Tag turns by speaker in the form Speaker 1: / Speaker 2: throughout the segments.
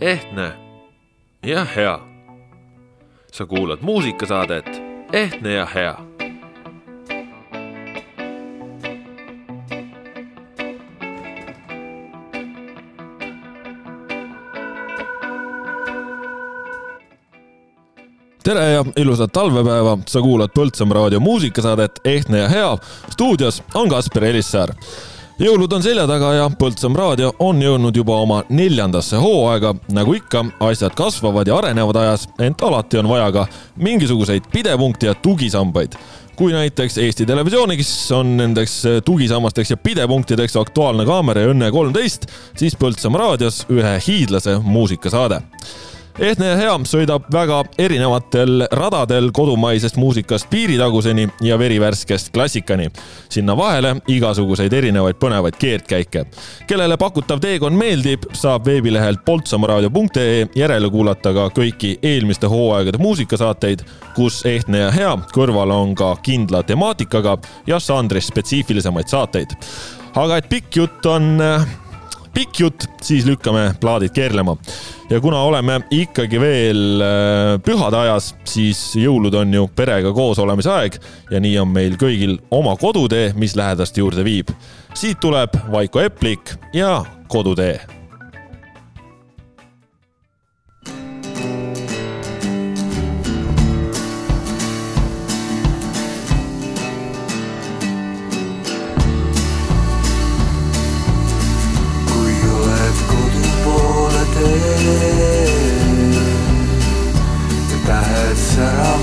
Speaker 1: ehtne ja hea. sa kuulad muusikasaadet Ehtne ja hea. tere ja ilusat talvepäeva, sa kuulad Põltsamaa raadio muusikasaadet Ehtne ja hea. stuudios on Kaspar Elissaar jõulud on selja taga ja Põltsamaa raadio on jõudnud juba oma neljandasse hooaega. nagu ikka, asjad kasvavad ja arenevad ajas, ent alati on vaja ka mingisuguseid pidepunkte ja tugisambaid. kui näiteks Eesti Televisioonis on nendeks tugisammasteks ja pidepunktideks Aktuaalne kaamera ja Õnne kolmteist, siis Põltsamaa raadios ühe hiidlase muusikasaade ehtne ja hea sõidab väga erinevatel radadel kodumaisest muusikast piiritaguseni ja verivärskest klassikani. sinna vahele igasuguseid erinevaid põnevaid keerdkäike. kellele pakutav teekond meeldib, saab veebilehelt poltsamaraadio.ee järele kuulata ka kõiki eelmiste hooaegade muusikasaateid, kus ehtne ja hea kõrval on ka kindla temaatikaga ja žanrist spetsiifilisemaid saateid. aga et pikk jutt on pikk jutt, siis lükkame plaadid keerlema. ja kuna oleme ikkagi veel äh, pühade ajas, siis jõulud on ju perega koos olemise aeg ja nii on meil kõigil oma kodutee, mis lähedaste juurde viib. siit tuleb Vaiko Eplik ja Kodutee
Speaker 2: know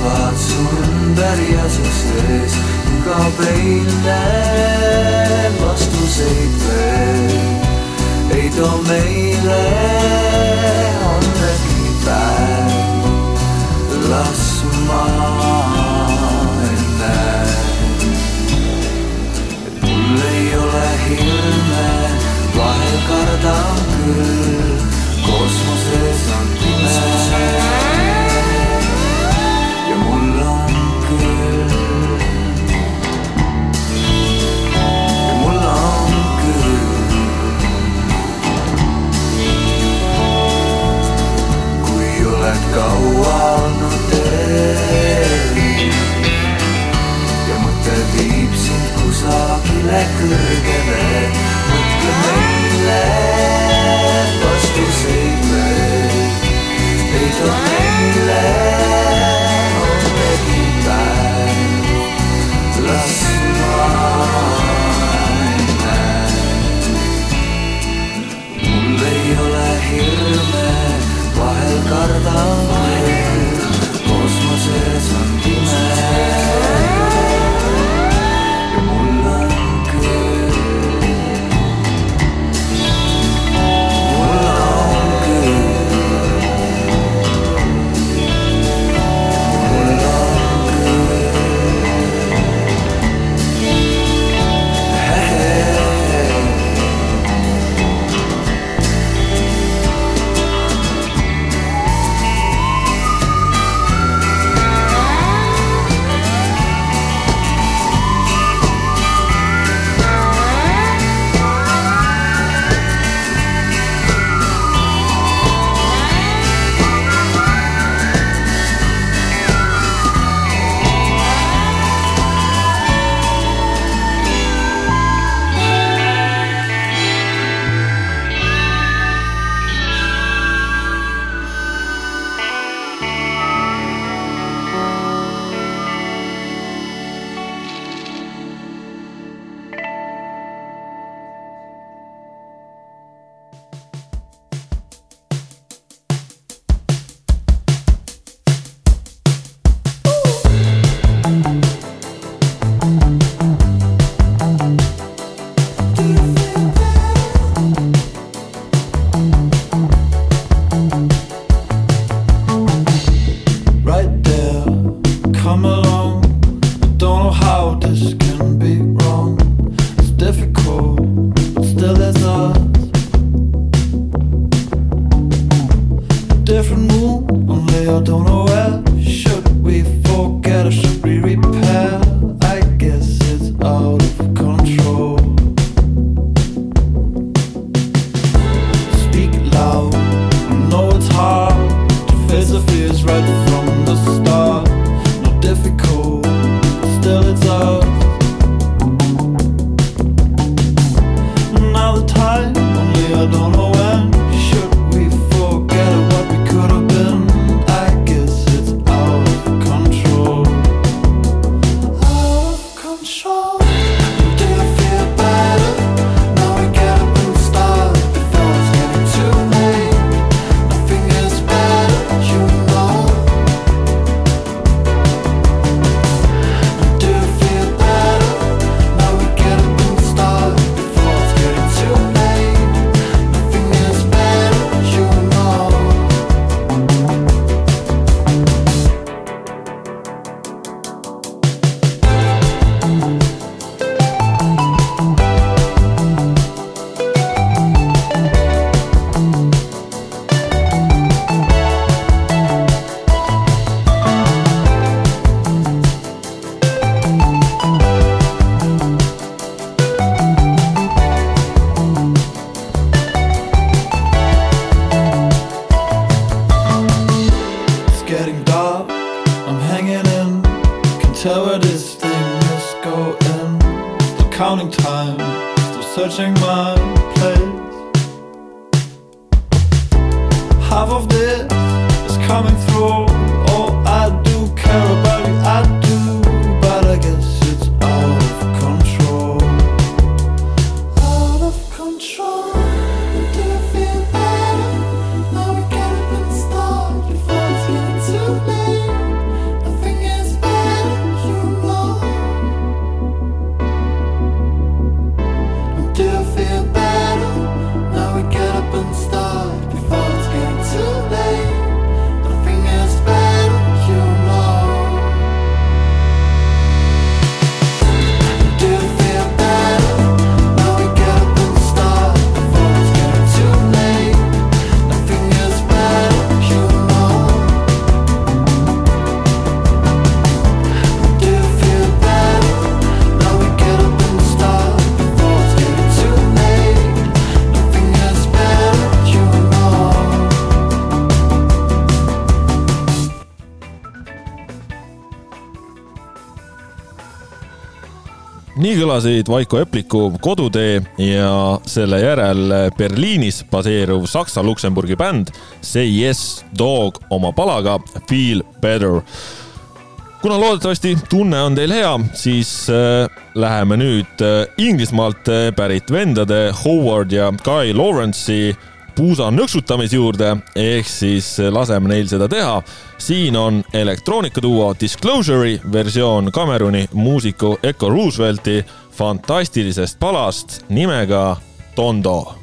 Speaker 1: nii kõlasid Vaiko Epliku Kodutee ja selle järel Berliinis baseeruv Saksa-Luksemburgi bänd Say Yes Dog oma palaga Feel Better. kuna loodetavasti tunne on teil hea, siis äh, läheme nüüd äh, Inglismaalt äh, pärit vendade Howard ja Guy Lawrence'i puusa nõksutamise juurde, ehk siis laseme neil seda teha. siin on elektroonikaduo Disclosure'i versioon Cameroni muusiku Echo Roosevelti fantastilisest palast nimega Tondo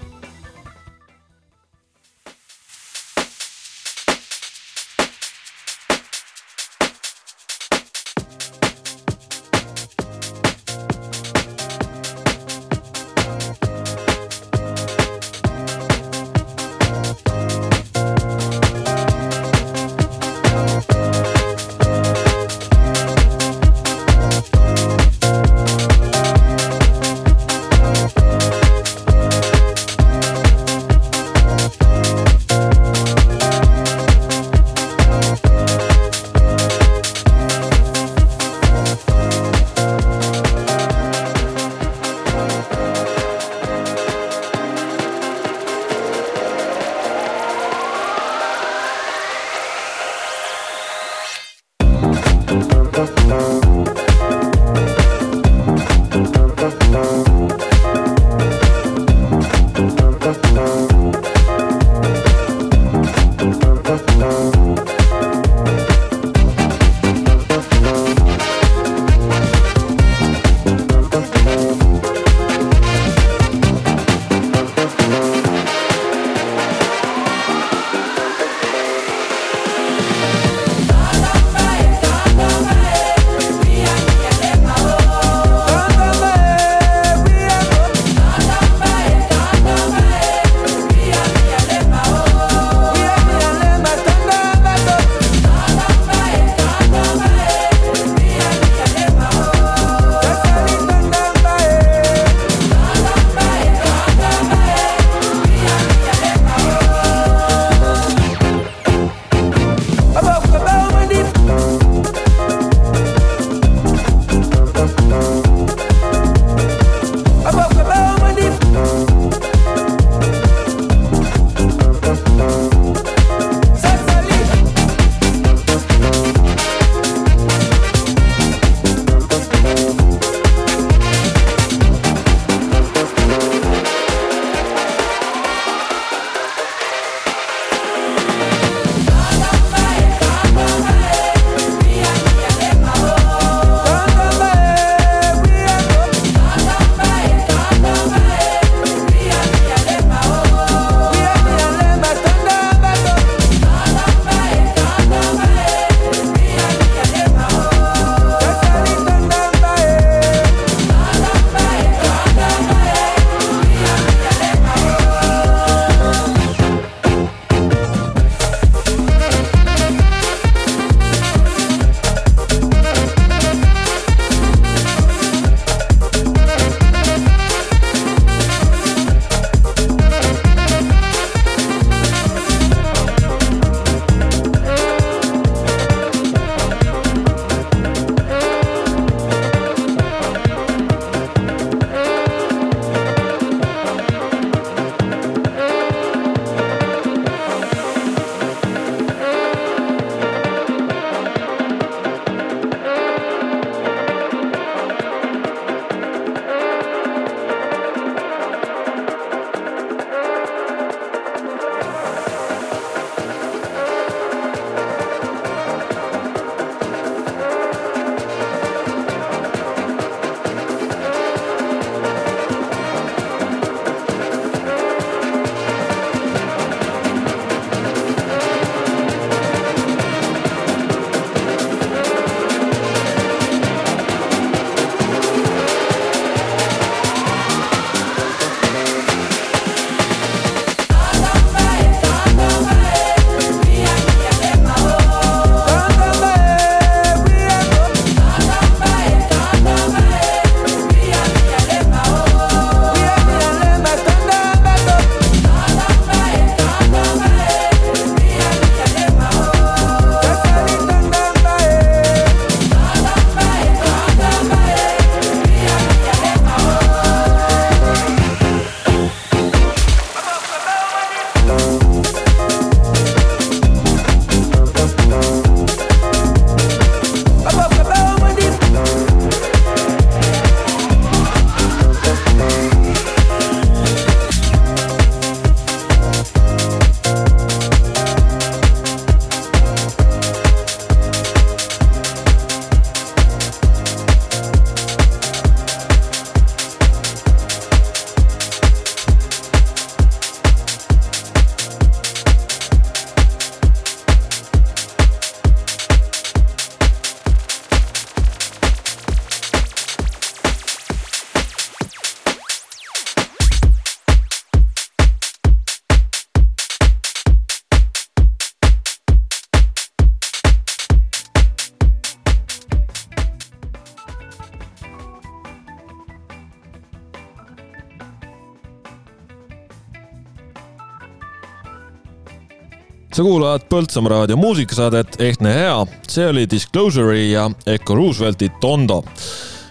Speaker 1: sa kuulad Põltsamaa raadio muusikasaadet Ehtne hea, see oli Disclosure'i ja Eco Roosevelti Tondo.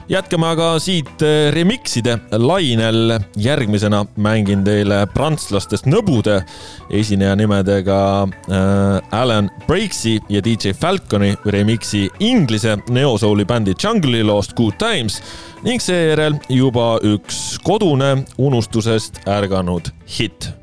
Speaker 1: jätkame aga siit eh, remixide lainel. järgmisena mängin teile prantslastest nõbude esineja nimedega äh, Alan Breaks'i ja DJ Falconi remix'i inglise neosouli bändi Jungle'i loost Good Times ning seejärel juba üks kodune unustusest ärganud hitt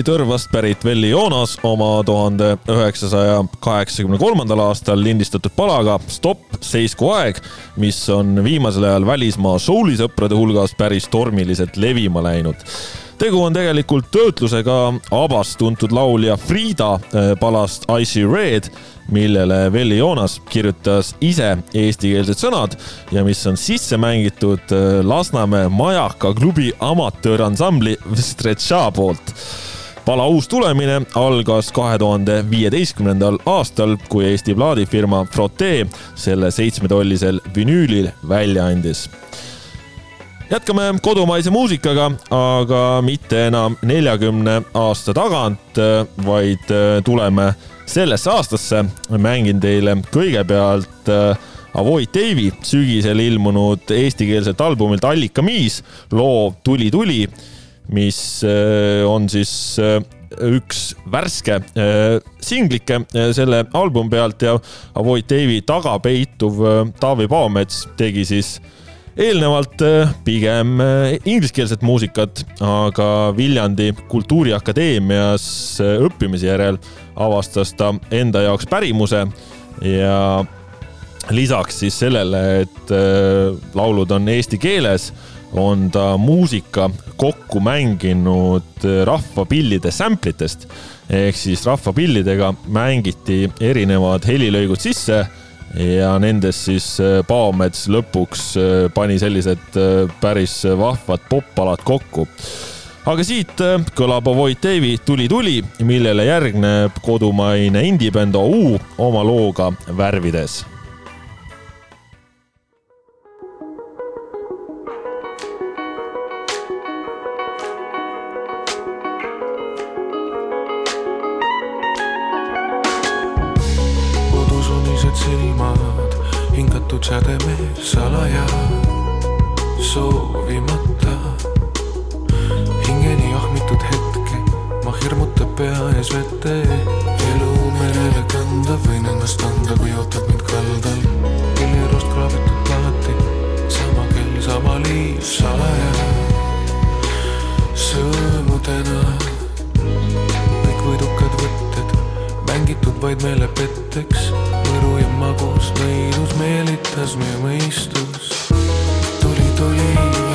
Speaker 1: oli Tõrvast pärit Velli Joonas oma tuhande üheksasaja kaheksakümne kolmandal aastal lindistatud palaga Stopp, seisku aeg, mis on viimasel ajal välismaa soulisõprade hulgas päris tormiliselt levima läinud. Tegu on tegelikult töötlusega Abast tuntud laulja Frida eh, palast Icy Red, millele Velli Joonas kirjutas ise eestikeelsed sõnad ja mis on sisse mängitud eh, Lasnamäe Majaka klubi amatööransambli Stretša poolt pala uus tulemine algas kahe tuhande viieteistkümnendal aastal, kui Eesti plaadifirma Frotee selle seitsmetollisel vinüülil välja andis jätkame kodumaise muusikaga, aga mitte enam neljakümne aasta tagant, vaid äh, tuleme sellesse aastasse. mängin teile kõigepealt äh, Avoid Dave'i sügisel ilmunud eestikeelset albumilt Allika Miis loo Tuli tuli mis äh, on siis äh, üks värske äh, singlike selle albumi pealt ja Avoid Dave'i taga peituv Taavi Paomets tegi siis eelnevalt pigem ingliskeelset muusikat, aga Viljandi Kultuuriakadeemias õppimise järel avastas ta enda jaoks pärimuse ja lisaks siis sellele, et laulud on eesti keeles on ta muusika kokku mänginud rahvapillide sample itest ehk siis rahvapillidega mängiti erinevad helilõigud sisse ja nendest siis Paomets lõpuks pani sellised päris vahvad poppalad kokku. aga siit kõlab Avoid Dave'i Tuli tuli, millele järgneb kodumaine indie-bänd OU oma looga Värvides
Speaker 3: sädemees salaja, soovimata. hingeni ahmitud hetke, ma hirmutab pea ees vette. elu merele kanda, võin ennast anda, kui ootab mind kaldal. kilirust kraabitud plaati, sama kell, sama liiv salaja. sõõmudena kõik võidukad võtted, mängitud vaid meelepetteks ja magus nõidus meelitas meie mõistus. tuli, tuli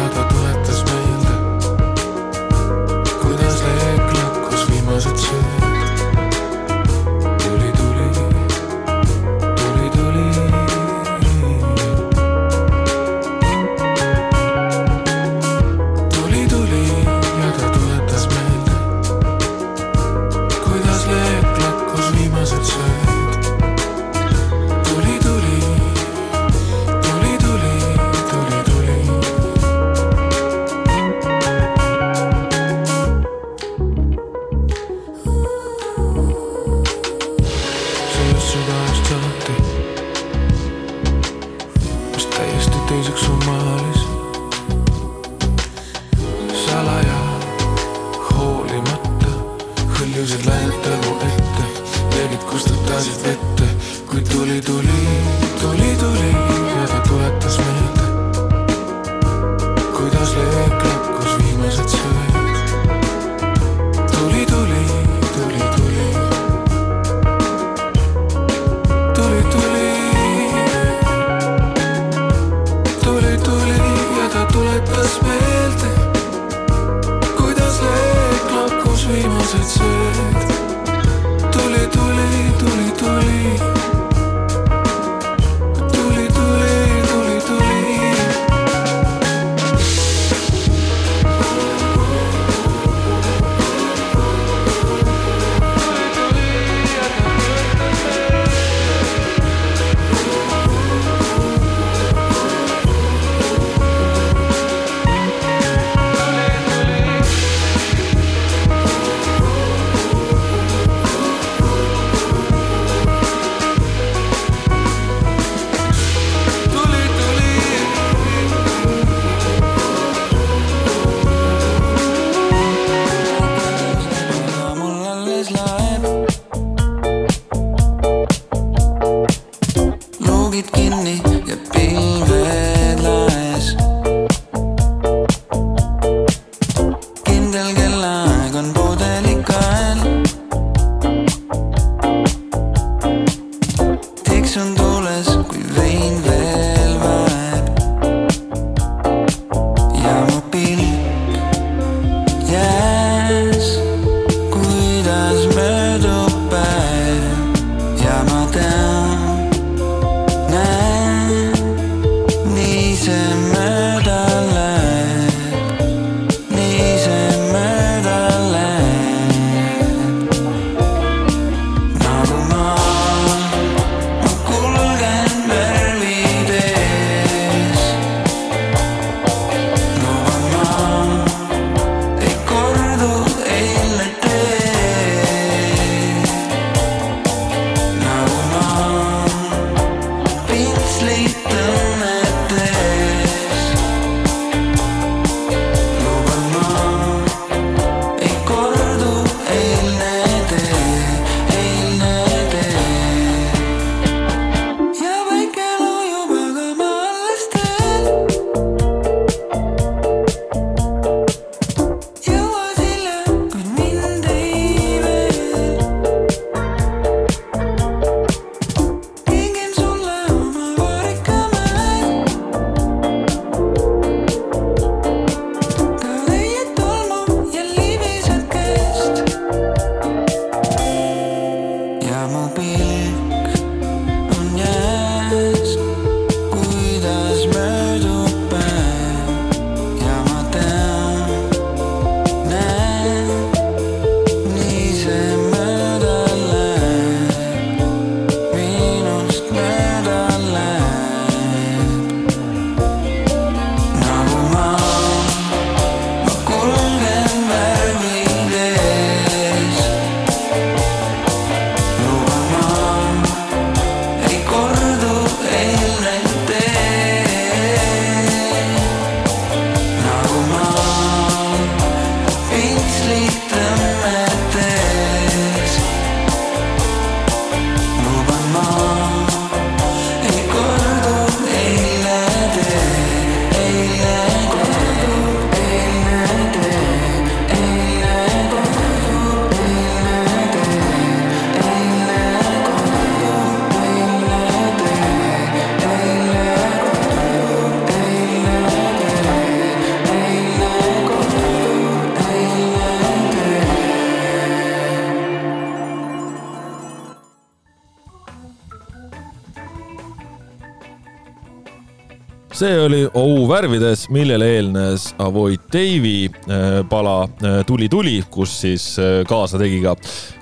Speaker 1: värvides, millele eelnes Avoid Davey äh, pala äh, Tuli tuli, kus siis äh, kaasa tegi ka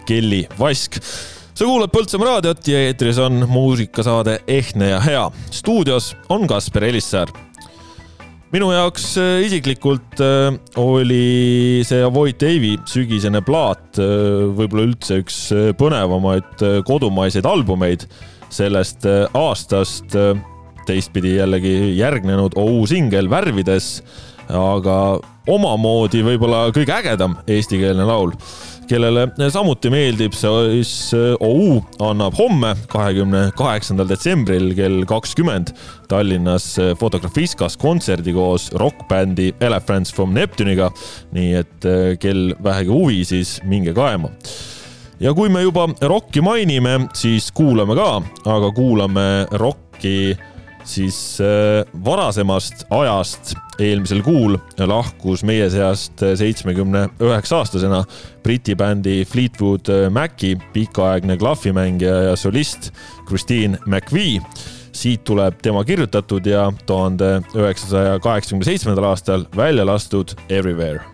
Speaker 1: Kelly Vask. sa kuulad Põltsamaa raadiot ja eetris on muusikasaade Ehtne ja hea. stuudios on Kaspar Elissäär minu jaoks isiklikult oli see Avoid Davey sügisene plaat võib-olla üldse üks põnevamaid kodumaiseid albumeid sellest aastast teistpidi jällegi järgnenud OU singel Värvides, aga omamoodi võib-olla kõige ägedam eestikeelne laul kellele samuti meeldib, siis OU annab homme, kahekümne kaheksandal detsembril kell kakskümmend Tallinnas Fotografiskas kontserdi koos rokkbändi Elephants from Neptuniga. nii et kel vähegi huvi, siis minge kaema ja kui me juba rokki mainime, siis kuulame ka, aga kuulame rokki siis äh, varasemast ajast eelmisel kuul lahkus meie seast seitsmekümne üheksa aastasena Briti bändi Fleetwood Maci pikaaegne klahvimängija ja solist Christine McVie. siit tuleb tema kirjutatud ja tuhande üheksasaja kaheksakümne seitsmendal aastal välja lastud Everywhere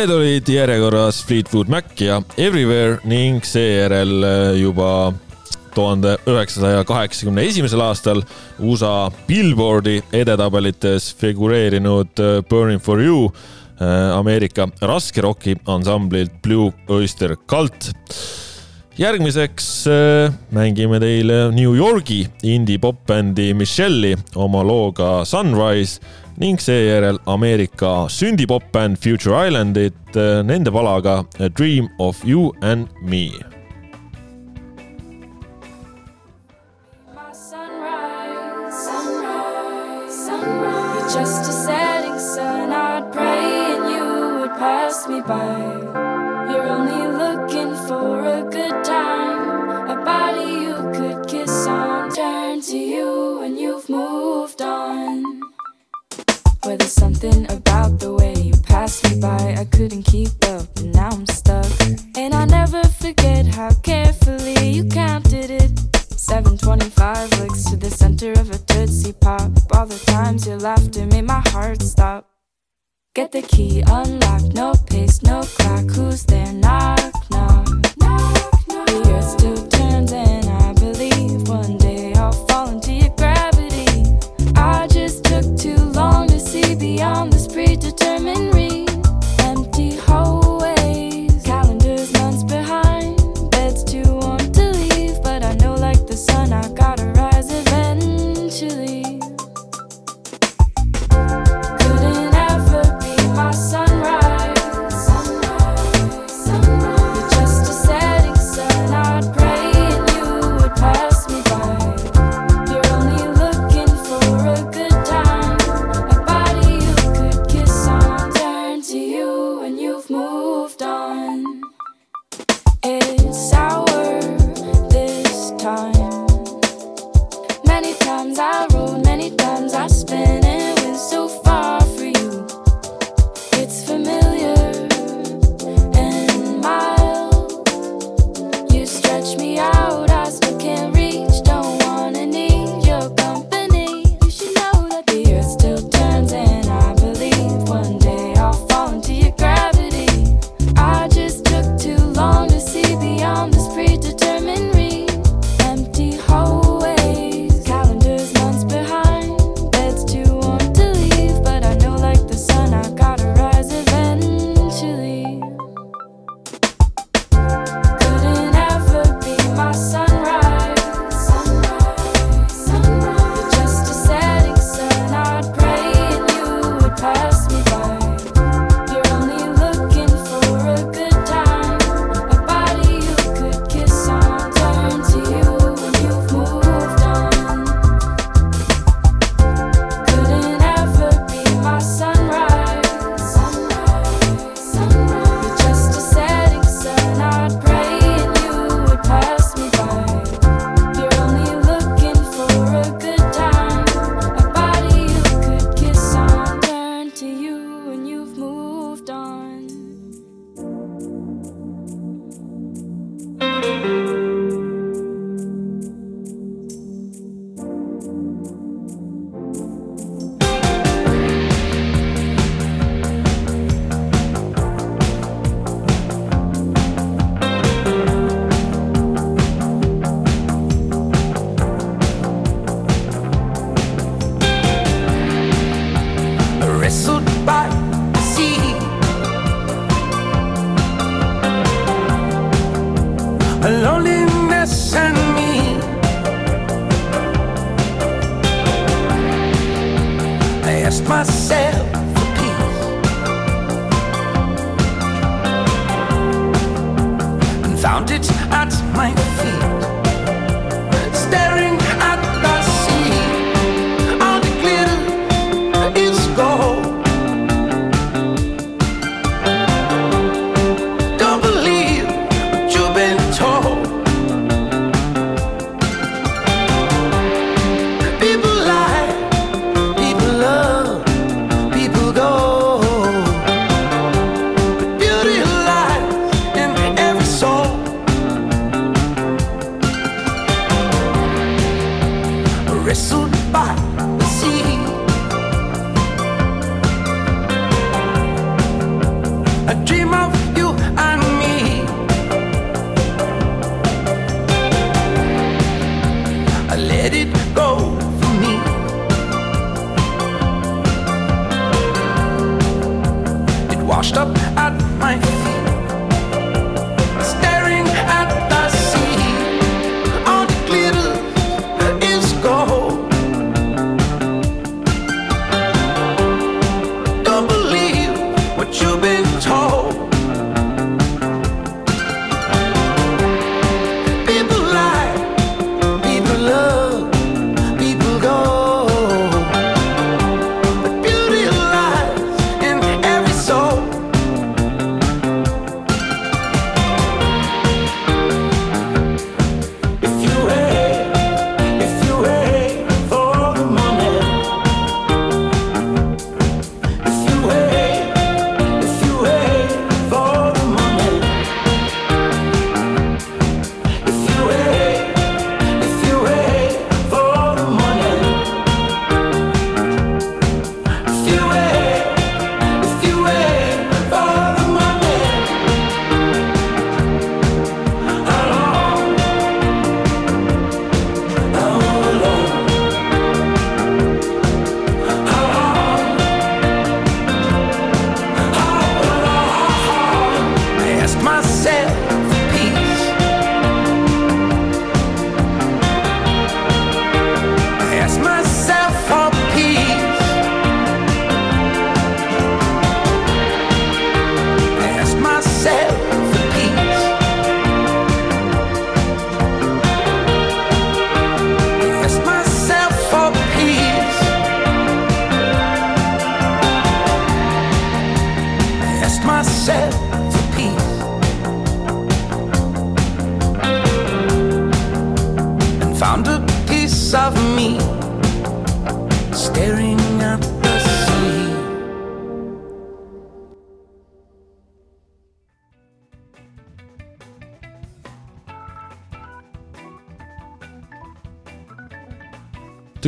Speaker 1: Need olid järjekorras Fleetwood Mac ja Everywhere ning seejärel äh, juba tuhande üheksasaja kaheksakümne esimesel aastal USA Billboardi edetabelites figureerinud äh, Burning for you äh, Ameerika raskeroki ansamblilt Blue Oyster Cult. Järgmiseks mängime teile New Yorgi indie-pop-bändi Michelle'i oma looga Sunrise ning seejärel Ameerika sündipop-bänd Future Islandit äh, nende palaga A Dream of You and Me.
Speaker 4: Just a setting sun. I'd pray and you would pass me by. Something about the way you passed me by. I couldn't keep up, and now I'm stuck. And I never forget how carefully you counted it. 725 looks to the center of a Tootsie Pop. All the times your laughter made my heart stop. Get the key unlocked, no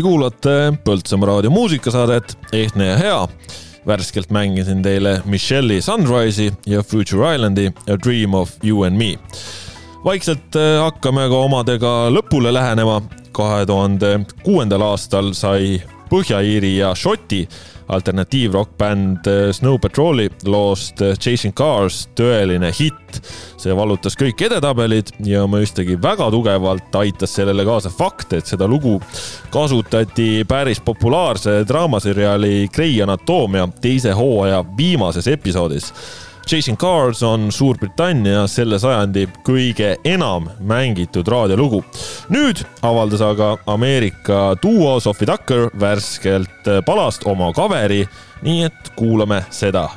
Speaker 1: Te kuulate Põltsamaa raadio muusikasaadet Ehtne ja hea. värskelt mängisin teile Michelle'i Sunrise'i ja Future Islandi A Dream of You and Me. vaikselt äh, hakkame ka omadega lõpule lähenema. kahe tuhande kuuendal aastal sai Põhja-Iiri ja Šoti alternatiivrokkbänd Snow Patroli loost Chasing Cars tõeline hitt. see vallutas kõik edetabelid ja mõistagi väga tugevalt aitas sellele kaasa fakt, et seda lugu kasutati päris populaarse draamaseriaali Grey Anatoomia teise hooaja viimases episoodis Chasing Cars on Suurbritannia selle sajandi kõige enam mängitud raadiolugu. nüüd avaldas aga Ameerika duo Sophie Tucker värskelt palast oma kaveri, nii et kuulame seda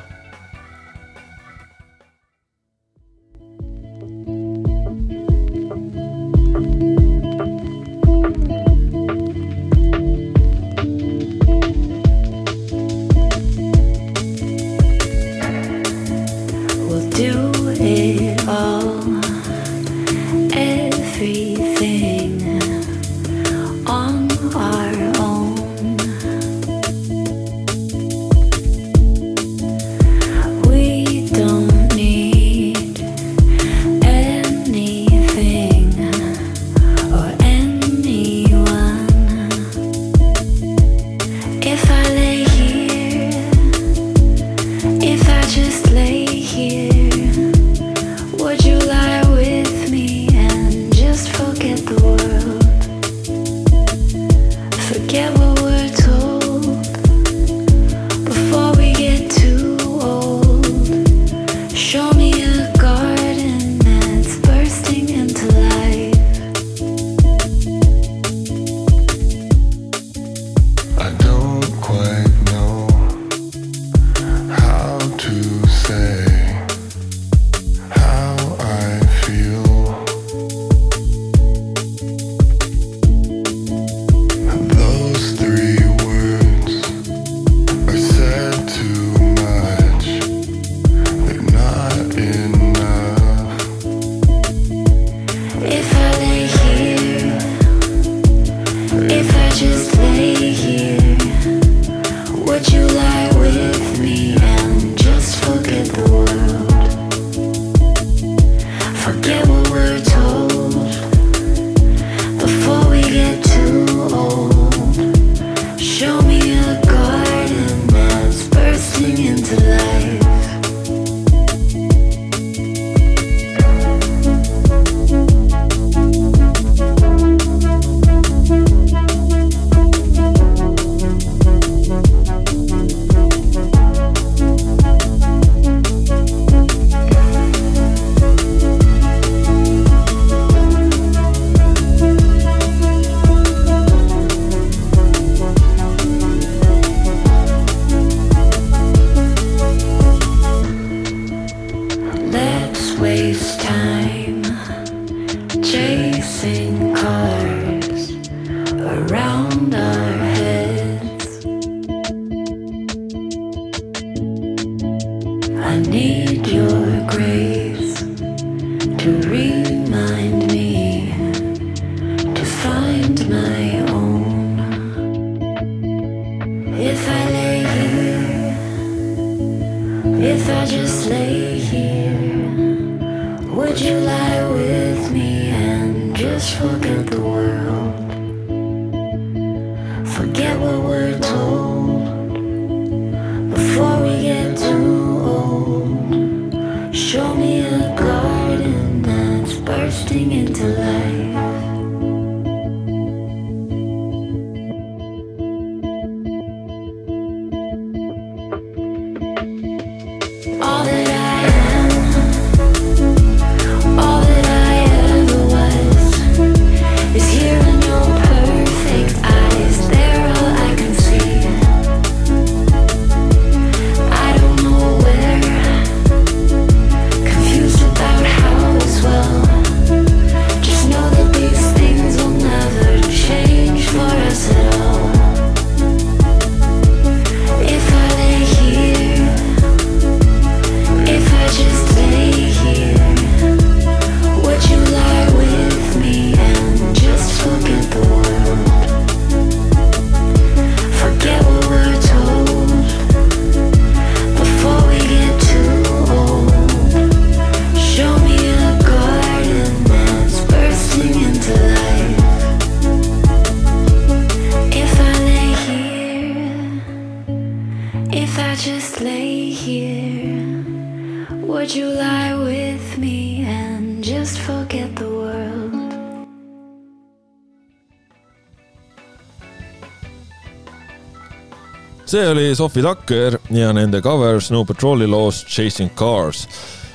Speaker 4: see
Speaker 1: oli Sofi Takker ja nende cover Snow Patroli loost Chasing Cars.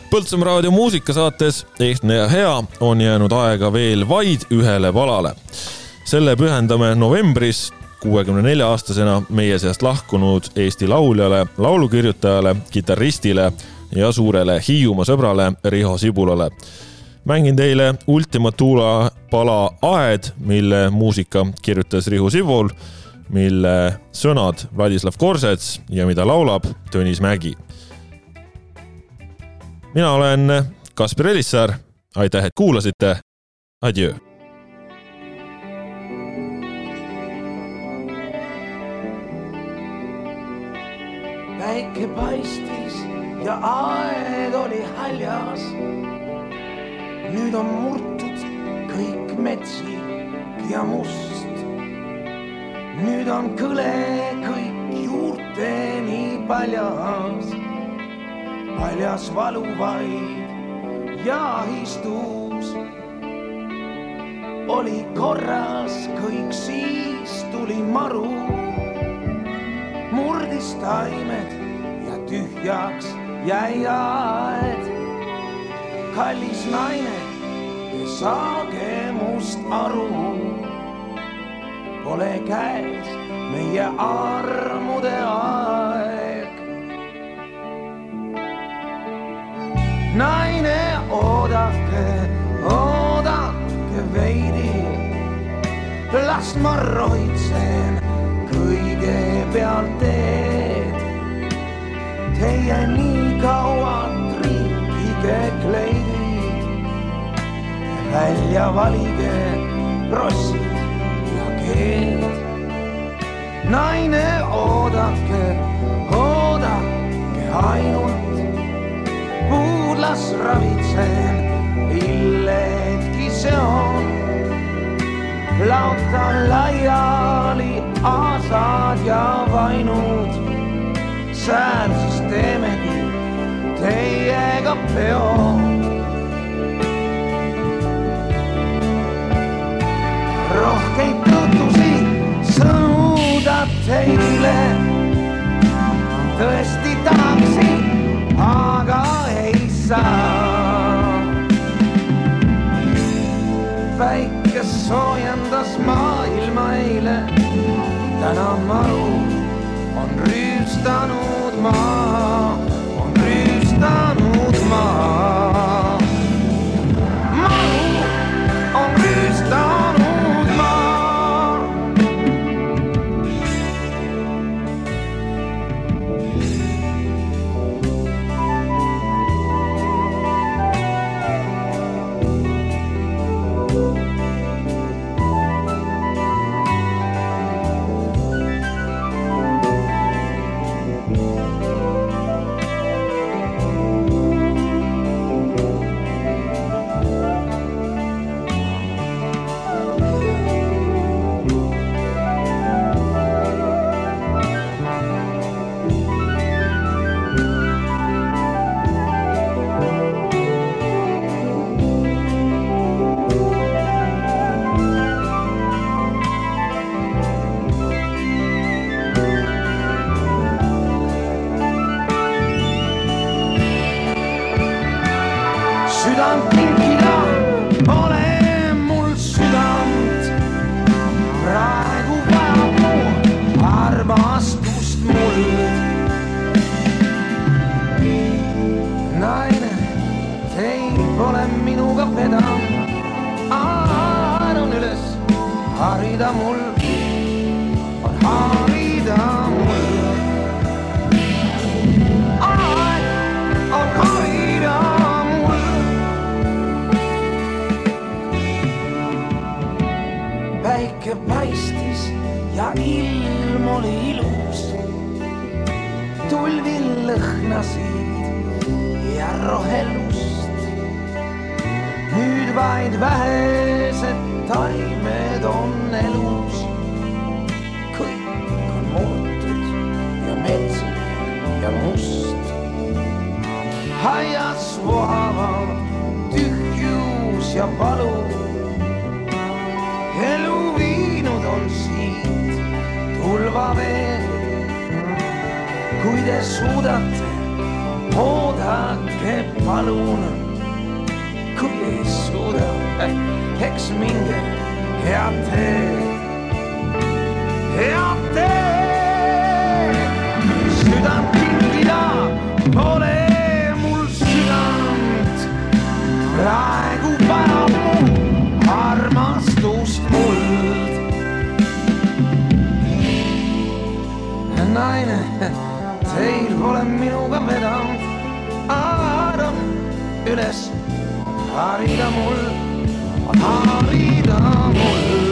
Speaker 1: Põltsamaa raadio muusikasaates Ehtne ja hea on jäänud aega veel vaid ühele palale. selle pühendame novembris kuuekümne nelja aastasena meie seast lahkunud Eesti lauljale, laulukirjutajale, kitarristile ja suurele Hiiumaa sõbrale Riho Sibulale. mängin teile Ultima Thule pala Aed, mille muusika kirjutas Riho Sibul mille sõnad Vladislav Korsets ja mida laulab Tõnis Mägi. mina olen Kaspar Elissaar, aitäh, et kuulasite. Adjöö.
Speaker 5: päike paistis ja aed oli haljas. nüüd on murtud kõik metsik ja must. Nüüd on kõle kõik juurteni paljas, paljas valuvaid ja istuus. oli korras kõik, siis tuli maru murdis taimed ja tühjaks jäi aed. kallis naine, saage must aru, pole käes meie armude aeg. naine, oodake, oodake veidi, las ma rohitsen kõigepealt teed. Teie nii kaua triikige kleidid, välja valige rossid keed. naine, oodake, oodake ainult, puud las ravitsen, illedki seon laotan laiali aasad ja vainud. sääl siis teemegi teiega peo. Rohkeid tutvusi sõnuda teile tõesti tahaksin, aga ei saa päike soojendas maailma eile. täna maru on rüüstanud maa. Vähesed taimed on elus. kõik on muutud ja metsik ja must. aias vohavad tühjus ja valu elu viinud on siit tulvavee. kui te suudate, oodake palun. kui ei suuda, teed, head teed. südant kinkida pole mul südant, praegu vajab mu armastust muld. naine, teil pole minuga vedanud, arvan üles, harida mul, harida mul.